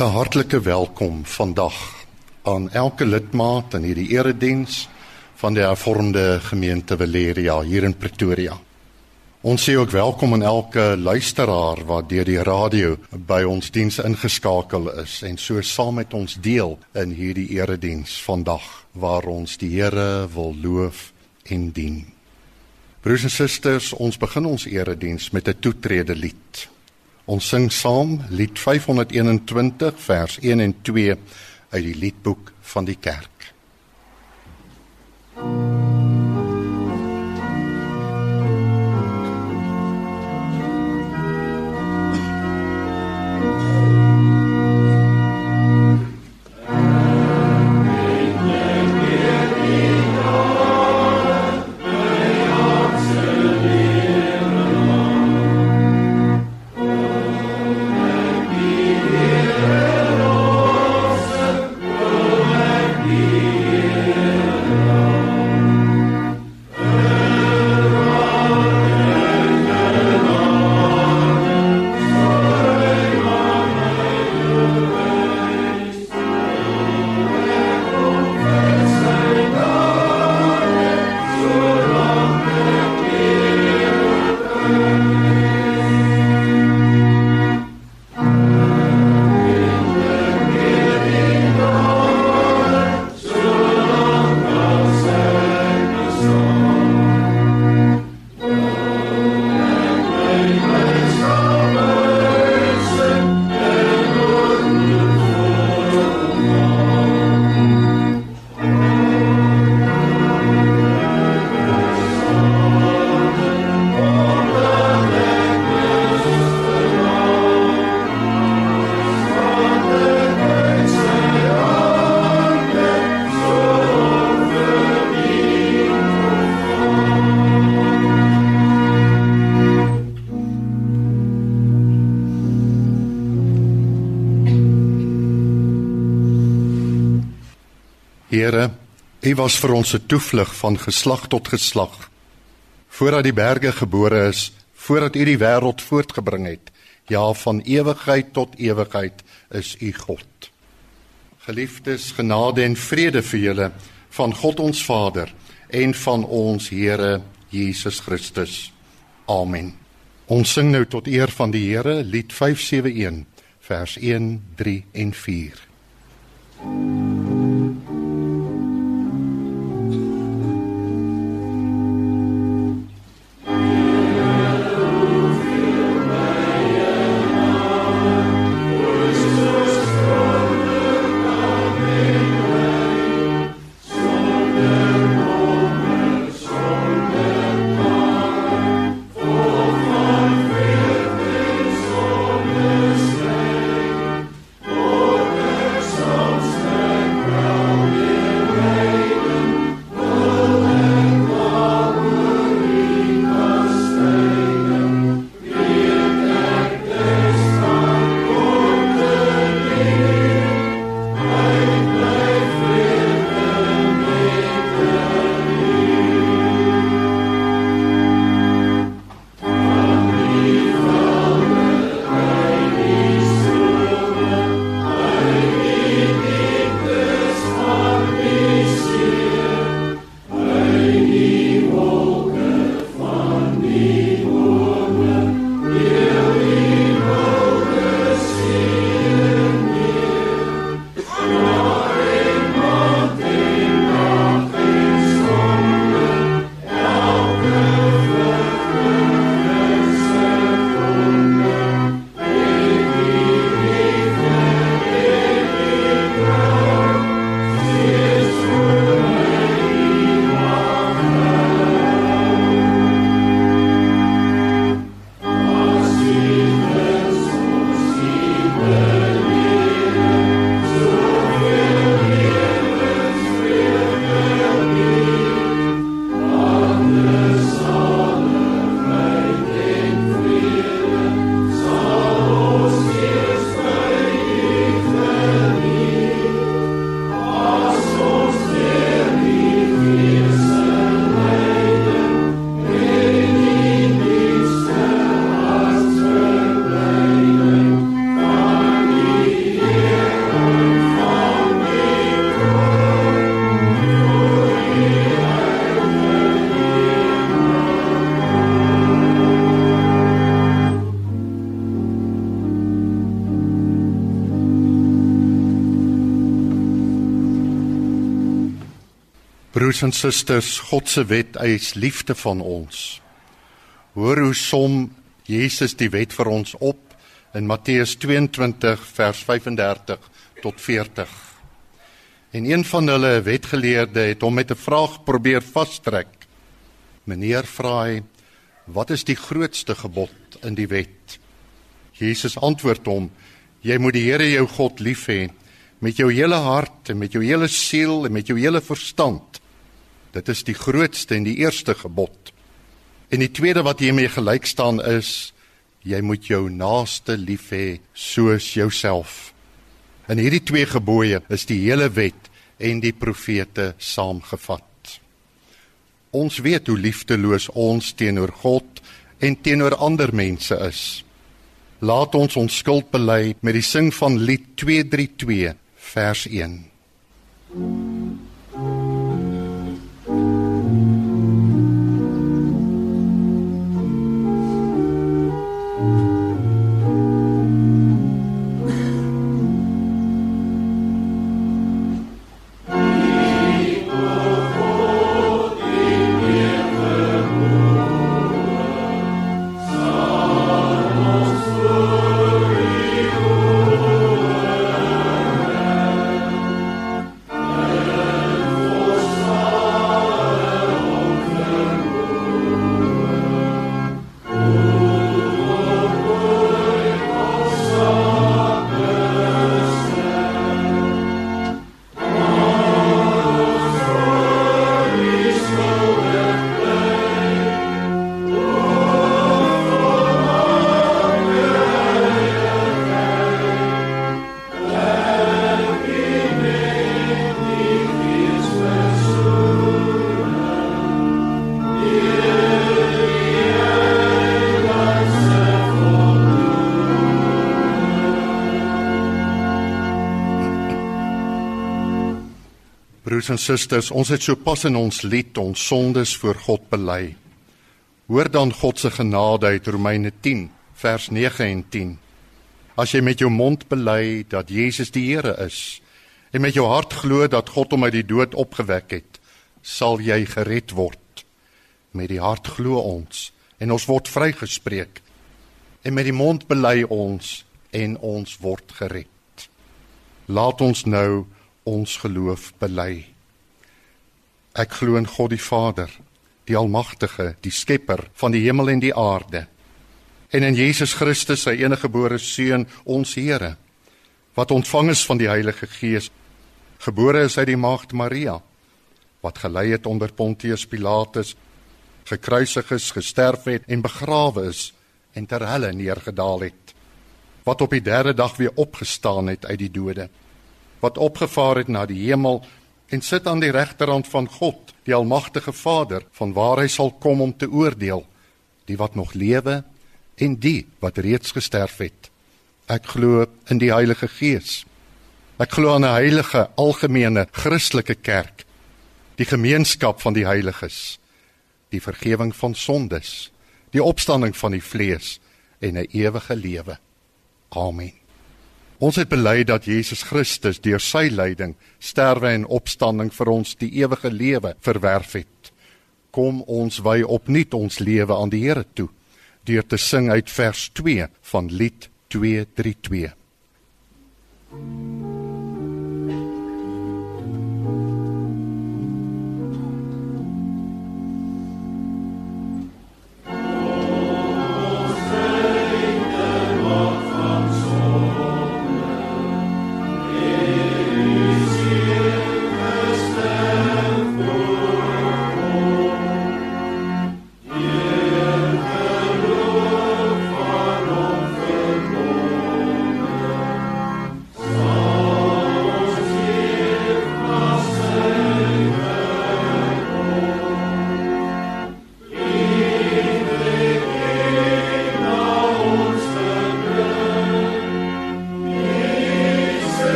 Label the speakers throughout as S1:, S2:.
S1: 'n Hartlike welkom vandag aan elke lidmaat in hierdie erediens van die hervormde gemeente Valeria hier in Pretoria. Ons sê ook welkom aan elke luisteraar wat deur die radio by ons diens ingeskakel is en so saam met ons deel in hierdie erediens vandag waar ons die Here wil loof en dien. Broers en susters, ons begin ons erediens met 'n toetrede lied. Ons sing saam lied 521 vers 1 en 2 uit die liedboek van die kerk. Thank you. Here, U was vir ons 'n toevlug van geslag tot geslag. Voordat die berge gebore is, voordat U die wêreld voortgebring het, ja van ewigheid tot ewigheid is U God. Geliefdes, genade en vrede vir julle van God ons Vader en van ons Here Jesus Christus. Amen. Ons sing nou tot eer van die Here lied 571 vers 1, 3 en 4. Broers en susters, God se wet eis liefde van ons. Hoor hoe som Jesus die wet vir ons op in Matteus 22 vers 35 tot 40. En een van hulle wetgeleerde het hom met 'n vraag probeer vastrek. Meneer vra hy: "Wat is die grootste gebod in die wet?" Jesus antwoord hom: "Jy moet die Here jou God lief hê met jou hele hart en met jou hele siel en met jou hele verstand. Dit is die grootste en die eerste gebod. En die tweede wat hiermee gelyk staan is jy moet jou naaste lief hê soos jouself. In hierdie twee gebooie is die hele wet en die profete saamgevat. Ons weet hoe liefdeloos ons teenoor God en teenoor ander mense is. Laat ons ons skuld bely met die sing van lied 232 vers 1. Broers en susters, ons het so pas in ons lied ons sondes voor God bely. Hoor dan God se genade uit Romeine 10 vers 9 en 10. As jy met jou mond bely dat Jesus die Here is en met jou hart glo dat God hom uit die dood opgewek het, sal jy gered word. Met die hart glo ons en ons word vrygespreek. En met die mond bely ons en ons word gered. Laat ons nou ons geloof bely. Ek glo in God die Vader, die almagtige, die skepper van die hemel en die aarde. En in Jesus Christus, sy eniggebore seun, ons Here, wat ontvang is van die Heilige Gees, gebore is uit die maagd Maria, wat gelei het onder Pontius Pilatus, gekruisig is, gesterf het en begrawe is en ter helle neergedaal het, wat op die derde dag weer opgestaan het uit die dode wat opgevaar het na die hemel en sit aan die regterhand van God, die almagtige Vader, van waar hy sal kom om te oordeel die wat nog lewe en die wat reeds gesterf het. Ek glo in die Heilige Gees. Ek glo aan 'n heilige algemene Christelike kerk, die gemeenskap van die heiliges, die vergifnis van sondes, die opstanding van die vlees en 'n ewige lewe. Amen. Ons het bely dat Jesus Christus deur sy lyding, sterwe en opstanding vir ons die ewige lewe verwerf het. Kom ons wy opnuut ons lewe aan die Here toe deur te sing uit vers 2 van lied 232.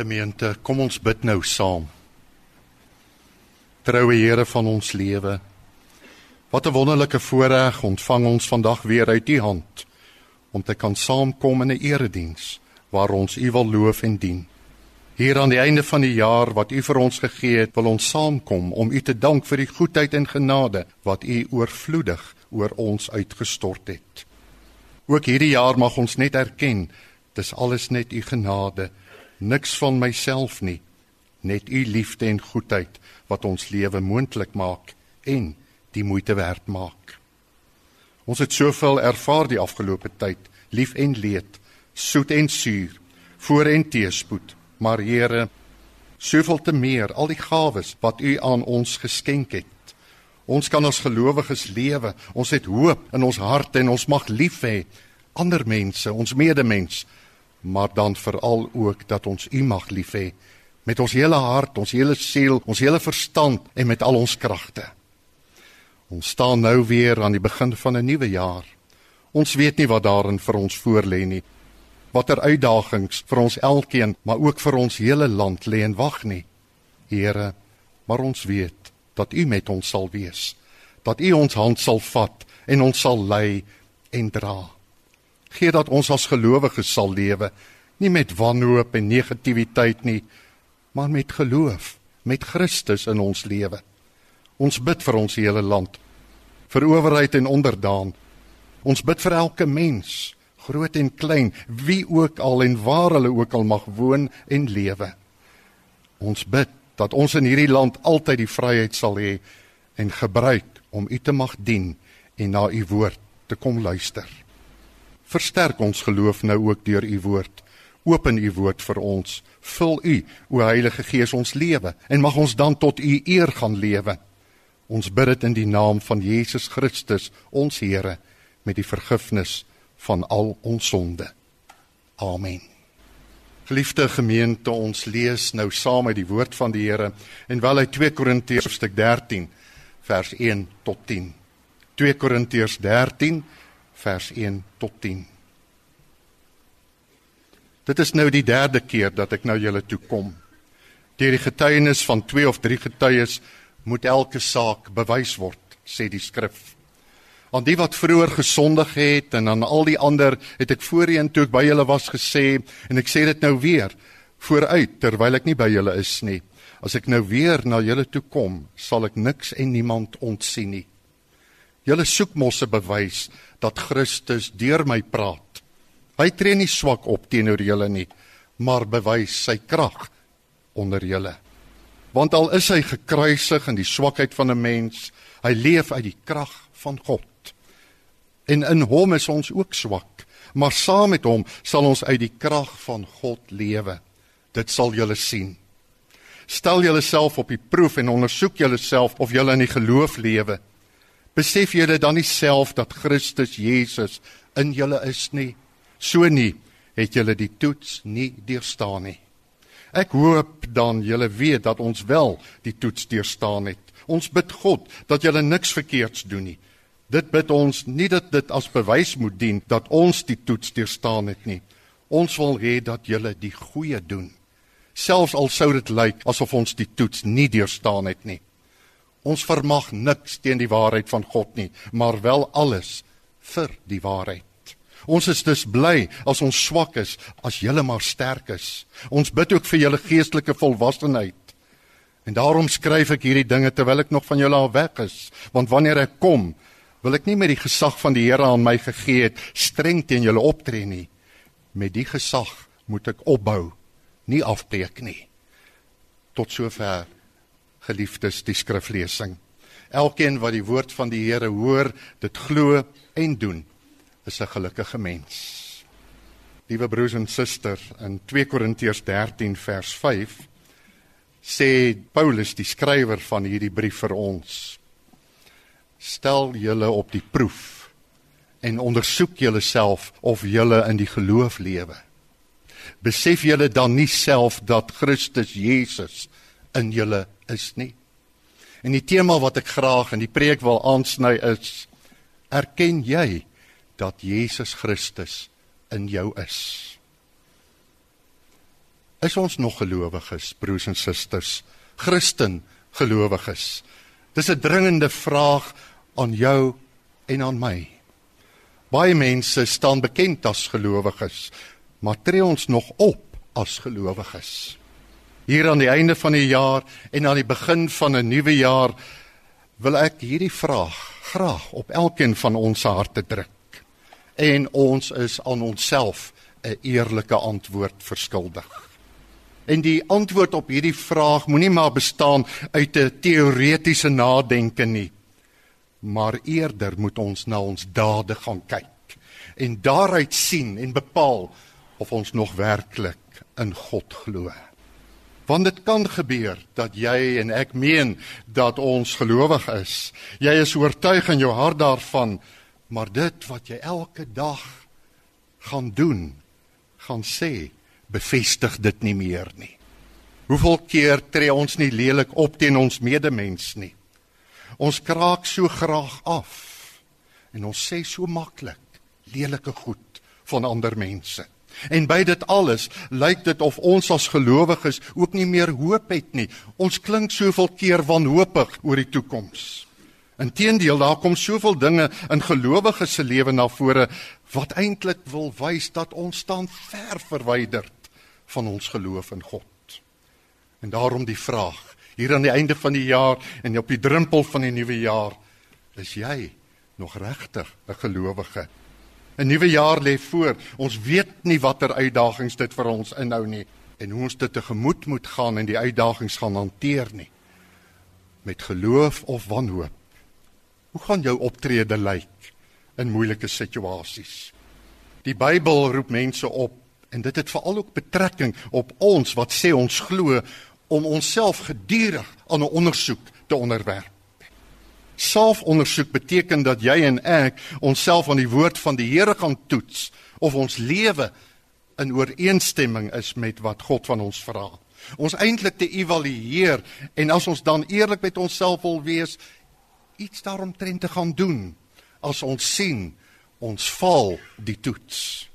S1: Gemeente, kom ons bid nou saam. Troue Here van ons lewe. Wat 'n wonderlike voorreg ontvang ons vandag weer uit U hand om te kan saamkom in 'n erediens waar ons U wil loof en dien. Hier aan die einde van die jaar wat U vir ons gegee het, wil ons saamkom om U te dank vir die goedheid en genade wat U oorvloedig oor ons uitgestort het. Ook hierdie jaar mag ons net erken, dis alles net U genade, niks van myself nie, net U liefde en goedheid wat ons lewe moontlik maak en die moeite werd maak. Ons het soveel ervaar die afgelope tyd, lief en leed, soet en suur, voor en teëspoed, maar Here, soveel te meer al die gawes wat U aan ons geskenk het. Ons kan as gelowiges lewe. Ons het hoop in ons harte en ons mag lief hê ander mense, ons medemens, maar dan veral ook dat ons U mag lief hê met ons hele hart, ons hele siel, ons hele verstand en met al ons kragte. Ons staan nou weer aan die begin van 'n nuwe jaar. Ons weet nie wat daarin vir ons voorlê nie. Watter uitdagings vir ons elkeen, maar ook vir ons hele land lê en wag nie. Here, maar ons weet dat U met ons sal wees. Dat U ons hand sal vat en ons sal lei en dra. Gee dat ons as gelowiges sal lewe, nie met wanhoop en negativiteit nie, maar met geloof, met Christus in ons lewe. Ons bid vir ons hele land, vir owerheid en onderdaan. Ons bid vir elke mens, groot en klein, wie ook al en waar hulle ook al mag woon en lewe. Ons bid dat ons in hierdie land altyd die vryheid sal hê en gebruik om U te mag dien en na U woord te kom luister. Versterk ons geloof nou ook deur U woord. Open U woord vir ons. Vul U, o Heilige Gees, ons lewe en mag ons dan tot U eer gaan lewe. Ons bid dit in die naam van Jesus Christus, ons Here, met die vergifnis van al ons sonde. Amen. Geliefde gemeente, ons lees nou saam uit die woord van die Here en wel uit 2 Korintiërs hoofstuk 13 vers 1 tot 10. 2 Korintiërs 13 vers 1 tot 10. Dit is nou die derde keer dat ek nou julle toe kom. Deur die getuienis van 2 of 3 getuies moet elke saak bewys word, sê die skrif. Aan die wat vroeër gesondig het en aan al die ander het ek voorheen toe ek by julle was gesê en ek sê dit nou weer vooruit terwyl ek nie by julle is nie. As ek nou weer na julle toe kom, sal ek niks en niemand ontsien nie. Julle soek mos 'n bewys dat Christus deur my praat. Hy tree nie swak op teenoor julle nie, maar bewys sy krag onder julle. Want al is hy gekruisig in die swakheid van 'n mens, hy leef uit die krag van God. En in hom is ons ook swak, maar saam met hom sal ons uit die krag van God lewe. Dit sal julle sien. Stel julleself op die proef en ondersoek julleself of julle in die geloof lewe. Besef julle dan nie self dat Christus Jesus in julle is nie? So nie het julle die toets nie deurstaan nie. Ek hoop dan julle weet dat ons wel die toets deurstaan het. Ons bid God dat julle niks verkeerds doen nie. Dit bid ons nie dat dit as bewys moet dien dat ons die toets deurstaan het nie. Ons wil hê dat julle die goeie doen. Selfs al sou dit lyk asof ons die toets nie deurstaan het nie. Ons vermag niks teen die waarheid van God nie, maar wel alles vir die waarheid. Ons is dus bly as ons swak is, as julle maar sterk is. Ons bid ook vir julle geestelike volwassenheid. En daarom skryf ek hierdie dinge terwyl ek nog van julle af weg is, want wanneer ek kom, wil ek nie met die gesag van die Here aan my gegee het streng teen julle optree nie. Met die gesag moet ek opbou, nie afbreek nie. Tot sover geliefdes die skriflesing. Elkeen wat die woord van die Here hoor, dit glo en doen, is 'n gelukkige mens. Liewe broers en susters, in 2 Korintiërs 13 vers 5 sê Paulus, die skrywer van hierdie brief vir ons: Stel julle op die proef en ondersoek julleself of julle in die geloof lewe. Besef julle dan nie self dat Christus Jesus in julle is nie? En die tema wat ek graag in die preek wil aansny is: Erken jy dat Jesus Christus in jou is. Is ons nog gelowiges, broers en susters? Christen gelowiges? Dis 'n dringende vraag aan jou en aan my. Baie mense staan bekend as gelowiges, maar tree ons nog op as gelowiges? Hier aan die einde van die jaar en aan die begin van 'n nuwe jaar wil ek hierdie vraag graag op elkeen van ons harte druk. En ons is aan onsself 'n eerlike antwoord verskuldig. En die antwoord op hierdie vraag moenie maar bestaan uit 'n teoretiese nadenke nie, maar eerder moet ons na ons dade gaan kyk en daaruit sien en bepaal of ons nog werklik in God glo. Want dit kan gebeur dat jy en ek meen dat ons gelowig is. Jy is oortuig in jou hart daarvan, maar dit wat jy elke dag gaan doen, gaan sê, bevestig dit nie meer nie. Hoeveel keer tree ons nie lelik op teen ons medemens nie? Ons kraak so graag af en ons sê so maklik lelike goed van ander mense. En by dit alles lyk dit of ons as gelowiges ook nie meer hoop het nie. Ons klink soveel keer wanhoopig oor die toekoms. Inteendeel, daar kom soveel dinge in gelowiges se lewe na vore wat eintlik wil wys dat ons staan ver verwyderd van ons geloof in God. En daarom die vraag, hier aan die einde van die jaar en op die drempel van die nuwe jaar, is jy nog regtig 'n gelowige? 'n Nuwe jaar lê voor. Ons weet nie watter uitdagings dit vir ons inhou nie en hoe ons dit tegemoet moet gaan en die uitdagings gaan hanteer nie. Met geloof of wanhoop. Hoe gaan jou optrede lyk in moeilike situasies? Die Bybel roep mense op en dit het veral ook betrekking op ons wat sê ons glo om onsself gedurig aan 'n ondersoek te onderwerp. Selfondersoek beteken dat jy en ek onsself aan die woord van die Here gaan toets of ons lewe in ooreenstemming is met wat God van ons vra. Ons eintlik te evalueer en as ons dan eerlik met onsself wil wees, iets daaromtrent te gaan doen as ons sien ons val die toets.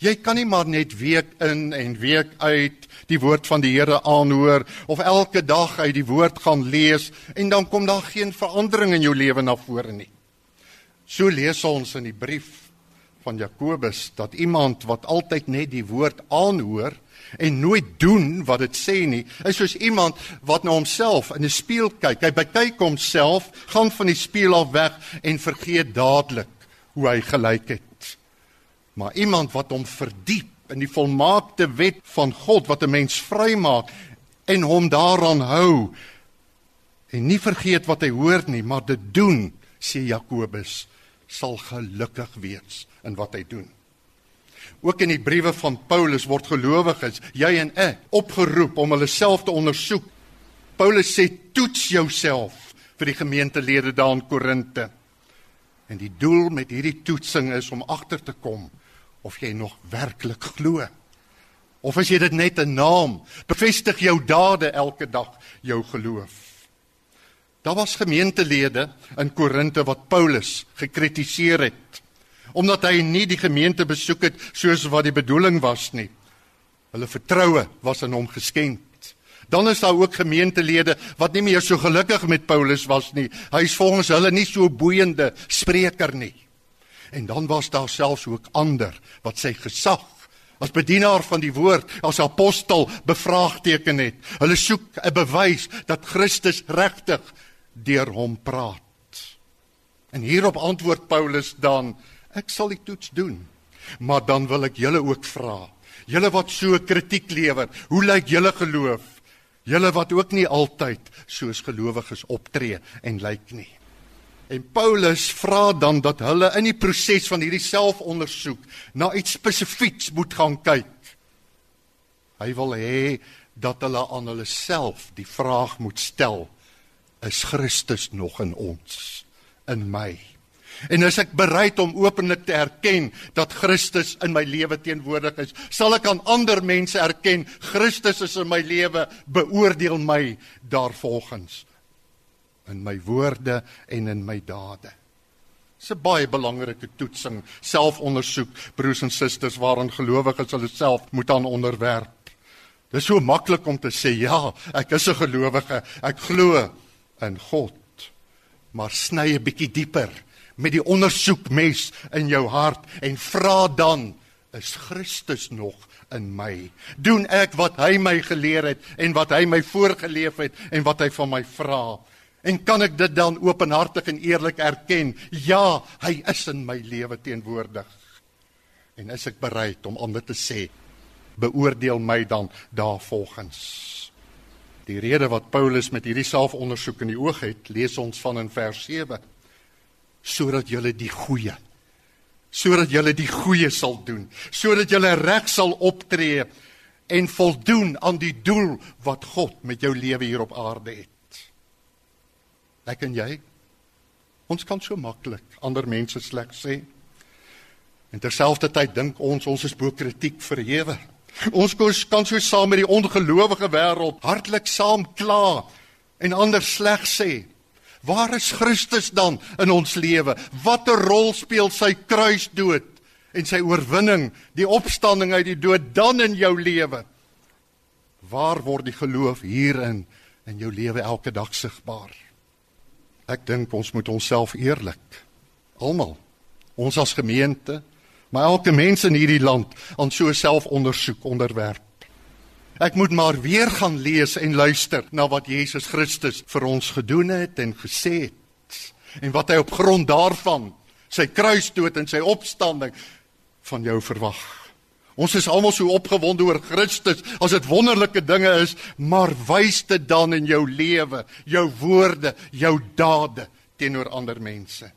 S1: Jy kan nie maar net week in en week uit die woord van die Here aanhoor of elke dag uit die woord gaan lees en dan kom daar geen verandering in jou lewe na vore nie. So lees ons in die brief van Jakobus dat iemand wat altyd net die woord aanhoor en nooit doen wat dit sê nie, is soos iemand wat na homself in 'n spieël kyk. Hy bekyk homself, gaan van die spieël af weg en vergeet dadelik hoe hy gelyk het maar iemand wat hom verdiep in die volmaakte wet van God wat 'n mens vrymaak en hom daaraan hou en nie vergeet wat hy hoor nie, maar dit doen, sê Jakobus, sal gelukkig wees in wat hy doen. Ook in die briewe van Paulus word gelowiges, jy en ek, opgeroep om hulle self te ondersoek. Paulus sê toets jouself vir die gemeentelede daar in Korinte. En die doel met hierdie toetsing is om agter te kom of jy nog werklik glo. Of as jy dit net 'n naam, bevestig jou dade elke dag jou geloof. Daar was gemeentelede in Korinte wat Paulus gekritiseer het omdat hy nie die gemeente besoek het soos wat die bedoeling was nie. Hulle vertroue was in hom geskenk. Dan is daar ook gemeentelede wat nie meer so gelukkig met Paulus was nie. Hy is volgens hulle nie so boeiende spreker nie. En dan was daar selfs ook ander wat sy gesag as bedienaar van die woord, as apostel bevraagteken het. Hulle soek 'n bewys dat Christus regtig deur hom praat. En hierop antwoord Paulus dan: Ek sal die toets doen. Maar dan wil ek julle ook vra. Julle wat so kritiek lewer, hoe lyk julle geloof? Julle wat ook nie altyd soos gelowiges optree en lyk nie. En Paulus vra dan dat hulle in die proses van hierdie selfondersoek na iets spesifieks moet gaan kyk. Hy wil hê dat hulle aan hulle self die vraag moet stel: Is Christus nog in ons? In my? En as ek bereid om openlik te erken dat Christus in my lewe teenwoordig is, sal ek aan ander mense erken Christus is in my lewe, beoordeel my daarvolgens in my woorde en in my dade. Dis 'n baie belangrike toetsing, selfondersoek, broers en susters, waaraan gelowiges hulle self moet aan onderwerp. Dis so maklik om te sê ja, ek is 'n gelowige, ek glo in God. Maar sny 'n bietjie dieper met die ondersoekmes in jou hart en vra dan is Christus nog in my? Doen ek wat hy my geleer het en wat hy my voorgeleef het en wat hy van my vra? En kan ek dit dan openhartig en eerlik erken? Ja, hy is in my lewe teenwoordig. En is ek bereid om ander te sê, beoordeel my dan daarvolgens. Die rede wat Paulus met hierdie selfondersoek in die oog het, lees ons van in vers 7. Sodat julle die goeie sodat julle die goeie sal doen, sodat julle reg sal optree en voldoen aan die doel wat God met jou lewe hier op aarde het. Ek en jy ons kan so maklik ander mense sleg sê. En terselfdertyd dink ons ons is bo kritiek verhewe. Ons kan so saam met die ongelowige wêreld hartlik saam kla en ander sleg sê. Waar is Christus dan in ons lewe? Watter rol speel sy kruisdood en sy oorwinning, die opstanding uit die dood dan in jou lewe? Waar word die geloof hierin in jou lewe elke dag sigbaar? Ek dink ons moet onsself eerlik almal ons as gemeente maar elke mens in hierdie land aan so selfondersoek onderwerp. Ek moet maar weer gaan lees en luister na wat Jesus Christus vir ons gedoen het en gesê het en wat hy op grond daarvan sy kruisdood en sy opstanding van jou verwag. Ons is almal so opgewonde oor Christus as dit wonderlike dinge is, maar wys dit dan in jou lewe, jou woorde, jou dade teenoor ander mense.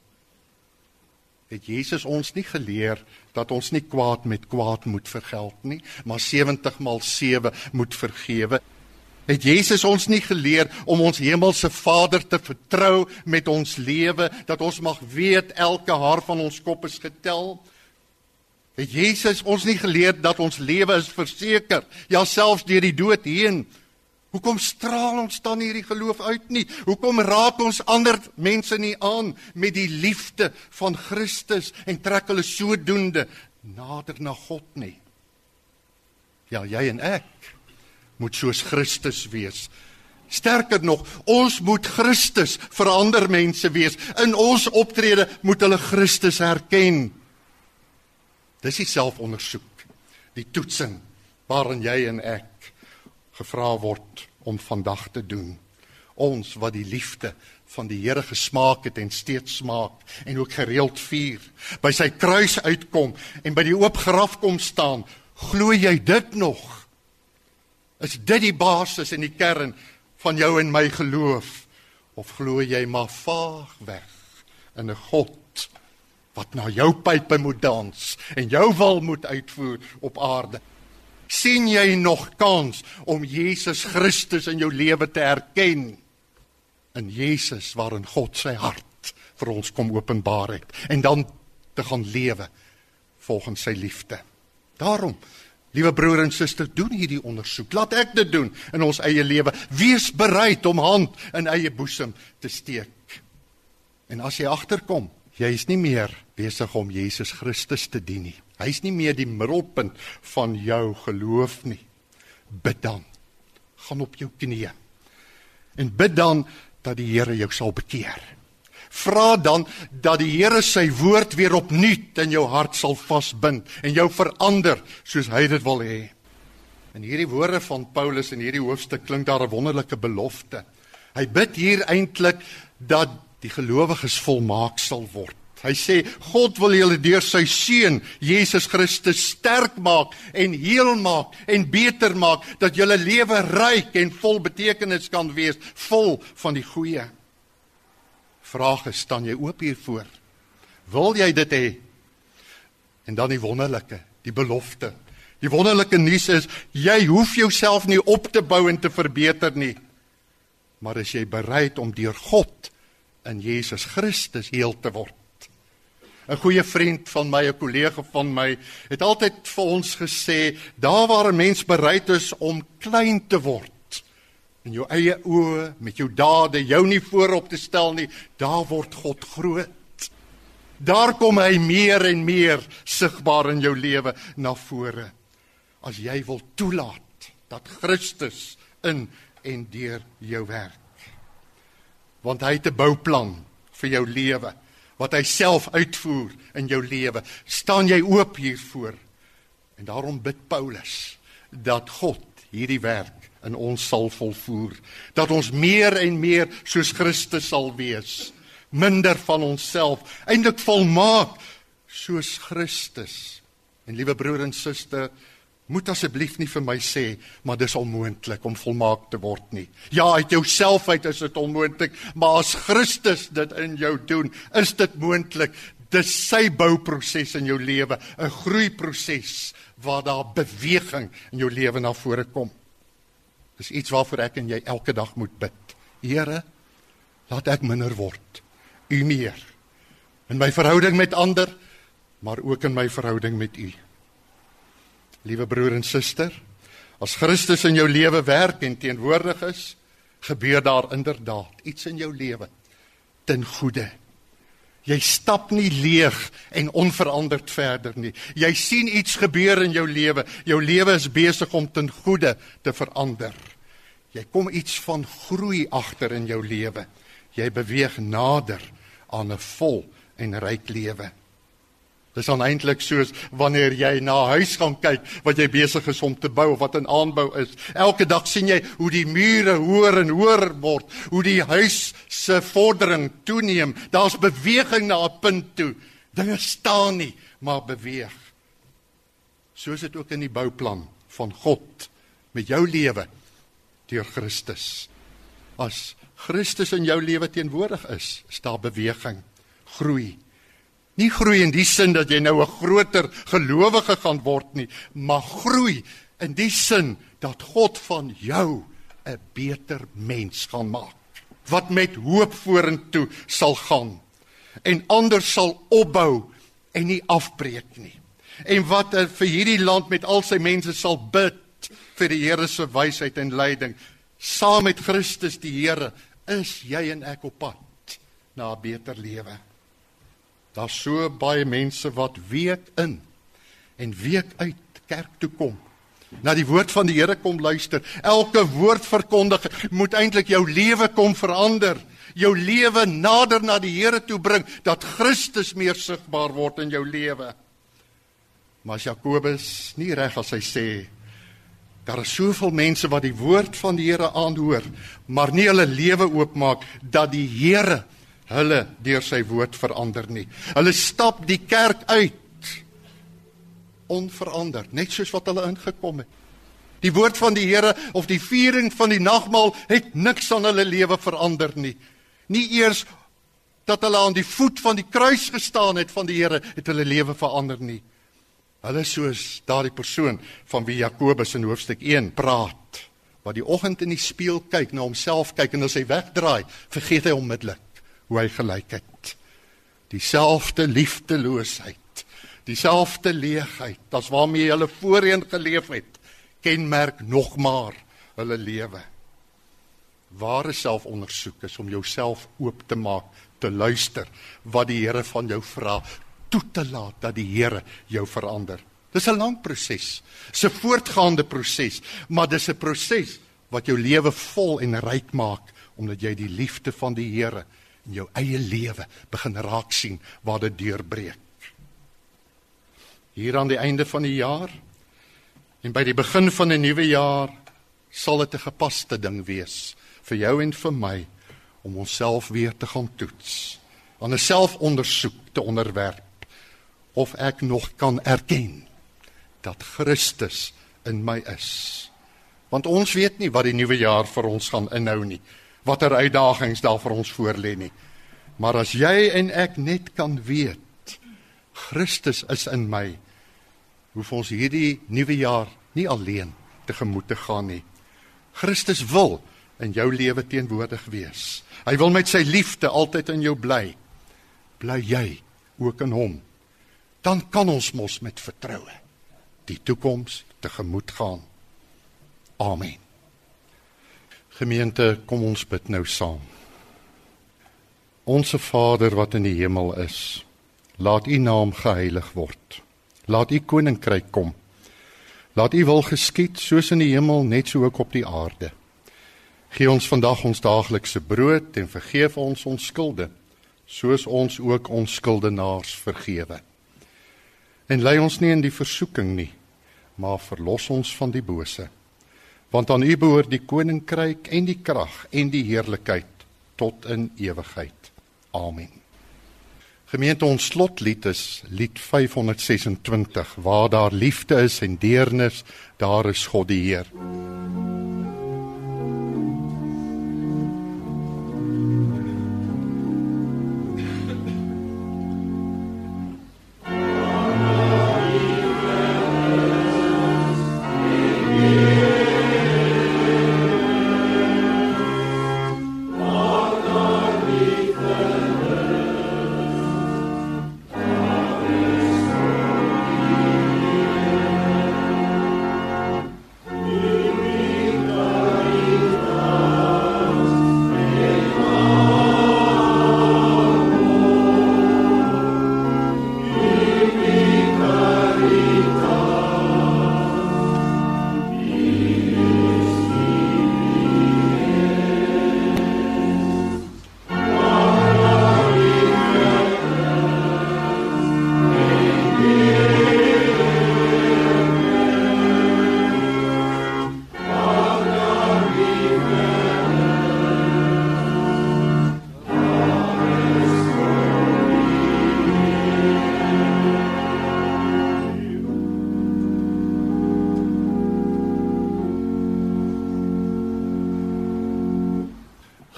S1: Het Jesus ons nie geleer dat ons nie kwaad met kwaad moet vergeld nie, maar 70 maal 7 moet vergewe. Het Jesus ons nie geleer om ons hemelse Vader te vertrou met ons lewe, dat ons mag weet elke haar van ons kop is getel? Het Jesus ons nie geleer dat ons lewe is verseker, ja selfs deur die dood heen? Hoekom straal ons dan hierdie geloof uit nie? Hoekom raak ons ander mense nie aan met die liefde van Christus en trek hulle sodoende nader na God nie? Ja, jy en ek moet soos Christus wees. Sterker nog, ons moet Christus vir ander mense wees. In ons optrede moet hulle Christus herken. Dis die selfondersoek, die toetsing waarin jy en ek gevra word om vandag te doen. Ons wat die liefde van die Here gesmaak het en steeds smaak en ook gereeld vier, by sy kruis uitkom en by die oop graf kom staan, glo jy dit nog? Is dit die basis en die kern van jou en my geloof of glo jy maar vaag weg in 'n God wat na jou pype moet dans en jou wil moet uitvoer op aarde? sien jy nog kans om Jesus Christus in jou lewe te erken? In Jesus waarin God sy hart vir ons kom openbaar het en dan te gaan lewe volgens sy liefde. Daarom Liewe broer en suster, doen hierdie ondersoek. Laat ek dit doen in ons eie lewe. Wees bereid om hand in eie boesem te steek. En as jy agterkom, jy is nie meer besig om Jesus Christus te dien nie. Hy's nie meer die middelpunt van jou geloof nie. Bid dan. Gaan op jou knieë. En bid dan dat die Here jou sal bekeer. Vra dan dat die Here sy woord weer opnuut in jou hart sal vasbind en jou verander soos hy dit wil hê. In hierdie woorde van Paulus in hierdie hoofstuk klink daar 'n wonderlike belofte. Hy bid hier eintlik dat die gelowiges volmaak sal word. Hy sê God wil julle deur sy seun Jesus Christus sterk maak en heel maak en beter maak dat julle lewe ryk en vol betekenis kan wees, vol van die goeie. Vraag is, staan jy oop hiervoor? Wil jy dit hê? En dan die wonderlike, die belofte. Die wonderlike nuus is jy hoef jouself nie op te bou en te verbeter nie. Maar as jy bereid om deur God in Jesus Christus heel te word. 'n goeie vriend van my, 'n kollega van my, het altyd vir ons gesê, daar waar 'n mens bereid is om klein te word in jou eie oë met jou dade, jou nie voorop te stel nie, daar word God groot. Daar kom hy meer en meer sigbaar in jou lewe na vore. As jy wil toelaat dat Christus in en deur jou werk. Want hy het 'n bouplan vir jou lewe wat hy self uitvoer in jou lewe. Staan jy oop hiervoor? En daarom bid Paulus dat God hierdie werk in ons sal volvoer, dat ons meer en meer soos Christus sal wees, minder van onsself, eintlik volmaak soos Christus. En liewe broer en suster, moet asseblief nie vir my sê maar dis onmoontlik om volmaak te word nie. Ja, uit jouself uit is dit onmoontlik, maar as Christus dit in jou doen, is dit moontlik. Dis sy bouproses in jou lewe, 'n groeiproses waar daar beweging in jou lewe na vore kom. Dis iets waarvoor ek en jy elke dag moet bid. Here, laat ek minder word, U meer. In my verhouding met ander, maar ook in my verhouding met U. Liewe broer en suster, as Christus in jou lewe werk en teenwoordig is, gebeur daar inderdaad iets in jou lewe ten goeie. Jy stap nie leeg en onveranderd verder nie. Jy sien iets gebeur in jou lewe. Jou lewe is besig om ten goeie te verander. Jy kom iets van groei agter in jou lewe. Jy beweeg nader aan 'n vol en ryk lewe. Dis dan eintlik soos wanneer jy na 'n huis gaan kyk wat jy besig is om te bou of wat in aanbou is. Elke dag sien jy hoe die mure hoër en hoër word, hoe die huis se vordering toeneem. Daar's beweging na 'n punt toe. Dinge staan nie, maar beweeg. So is dit ook in die bouplan van God met jou lewe deur Christus. As Christus in jou lewe teenwoordig is, is daar beweging, groei. Nie groei in die sin dat jy nou 'n groter gelowige gaan word nie, maar groei in die sin dat God van jou 'n beter mens gaan maak wat met hoop vorentoe sal gaan en ander sal opbou en nie afbreek nie. En wat vir hierdie land met al sy mense sal bid vir die Here se wysheid en leiding saam met Christus die Here is jy en ek op pad na 'n beter lewe. Daar's so baie mense wat week in en week uit kerk toe kom. Na die woord van die Here kom luister. Elke woord verkondig moet eintlik jou lewe kom verander. Jou lewe nader na die Here toe bring dat Christus meer sigbaar word in jou lewe. Maar Jakobus nie reg as hy sê daar is soveel mense wat die woord van die Here aanhoor, maar nie hulle lewe oopmaak dat die Here hulle deur sy woord verander nie. Hulle stap die kerk uit onveranderd, net soos wat hulle ingekom het. Die woord van die Here of die viering van die nagmaal het niks aan hulle lewe verander nie. Nie eers dat hulle aan die voet van die kruis gestaan het van die Here het hulle lewe verander nie. Hulle soos daardie persoon van wie Jakobus in hoofstuk 1 praat, wat die oggend in die spieël kyk, na homself kyk en as hy wegdraai, vergeet hy onmiddellik hoe hy gelyk het. Dieselfde liefdeloosheid, dieselfde leegheid as waarmee hulle voorheen geleef het, kenmerk nog maar hulle lewe. Ware selfondersoek is om jouself oop te maak, te luister wat die Here van jou vra, toe te laat dat die Here jou verander. Dis 'n lang proses, 'n voortgaande proses, maar dis 'n proses wat jou lewe vol en ryk maak omdat jy die liefde van die Here in jou eie lewe begin raak sien waar dit deurbreek. Hier aan die einde van die jaar en by die begin van 'n nuwe jaar sal dit 'n gepaste ding wees vir jou en vir my om onsself weer te gaan toets, aan 'n selfondersoek te onderwerp of ek nog kan erken dat Christus in my is. Want ons weet nie wat die nuwe jaar vir ons gaan inhou nie watter uitdagings daar vir ons voorlê nie. Maar as jy en ek net kan weet Christus is in my, hoef ons hierdie nuwe jaar nie alleen tegemoet te gaan nie. Christus wil in jou lewe teenwoordig wees. Hy wil met sy liefde altyd in jou bly. Bly jy ook in hom. Dan kan ons mos met vertroue die toekoms tegemoet gaan. Amen. Gemeente, kom ons bid nou saam. Onse Vader wat in die hemel is, laat U naam geheilig word. Laat U koninkryk kom. Laat U wil geskied soos in die hemel net so ook op die aarde. Gee ons vandag ons daaglikse brood en vergeef ons ons skulde soos ons ook ons skuldenaars vergewe. En lei ons nie in die versoeking nie, maar verlos ons van die bose. Want aan U behoort die koninkryk en die krag en die heerlikheid tot in ewigheid. Amen. Gemeente ons slotlied is lied 526 waar daar liefde is en deernis, daar is God die Heer.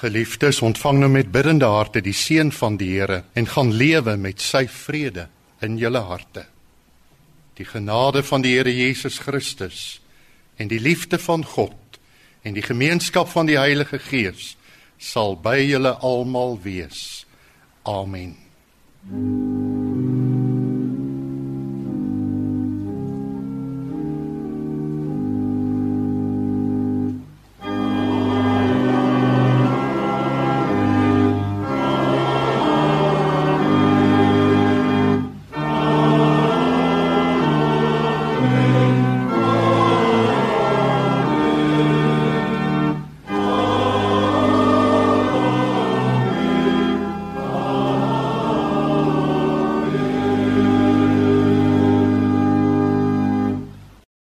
S1: Geliefdes, ontvang nou met biddende harte die seën van die Here en gaan lewe met sy vrede in julle harte. Die genade van die Here Jesus Christus en die liefde van God en die gemeenskap van die Heilige Gees sal by julle almal wees. Amen. Mm.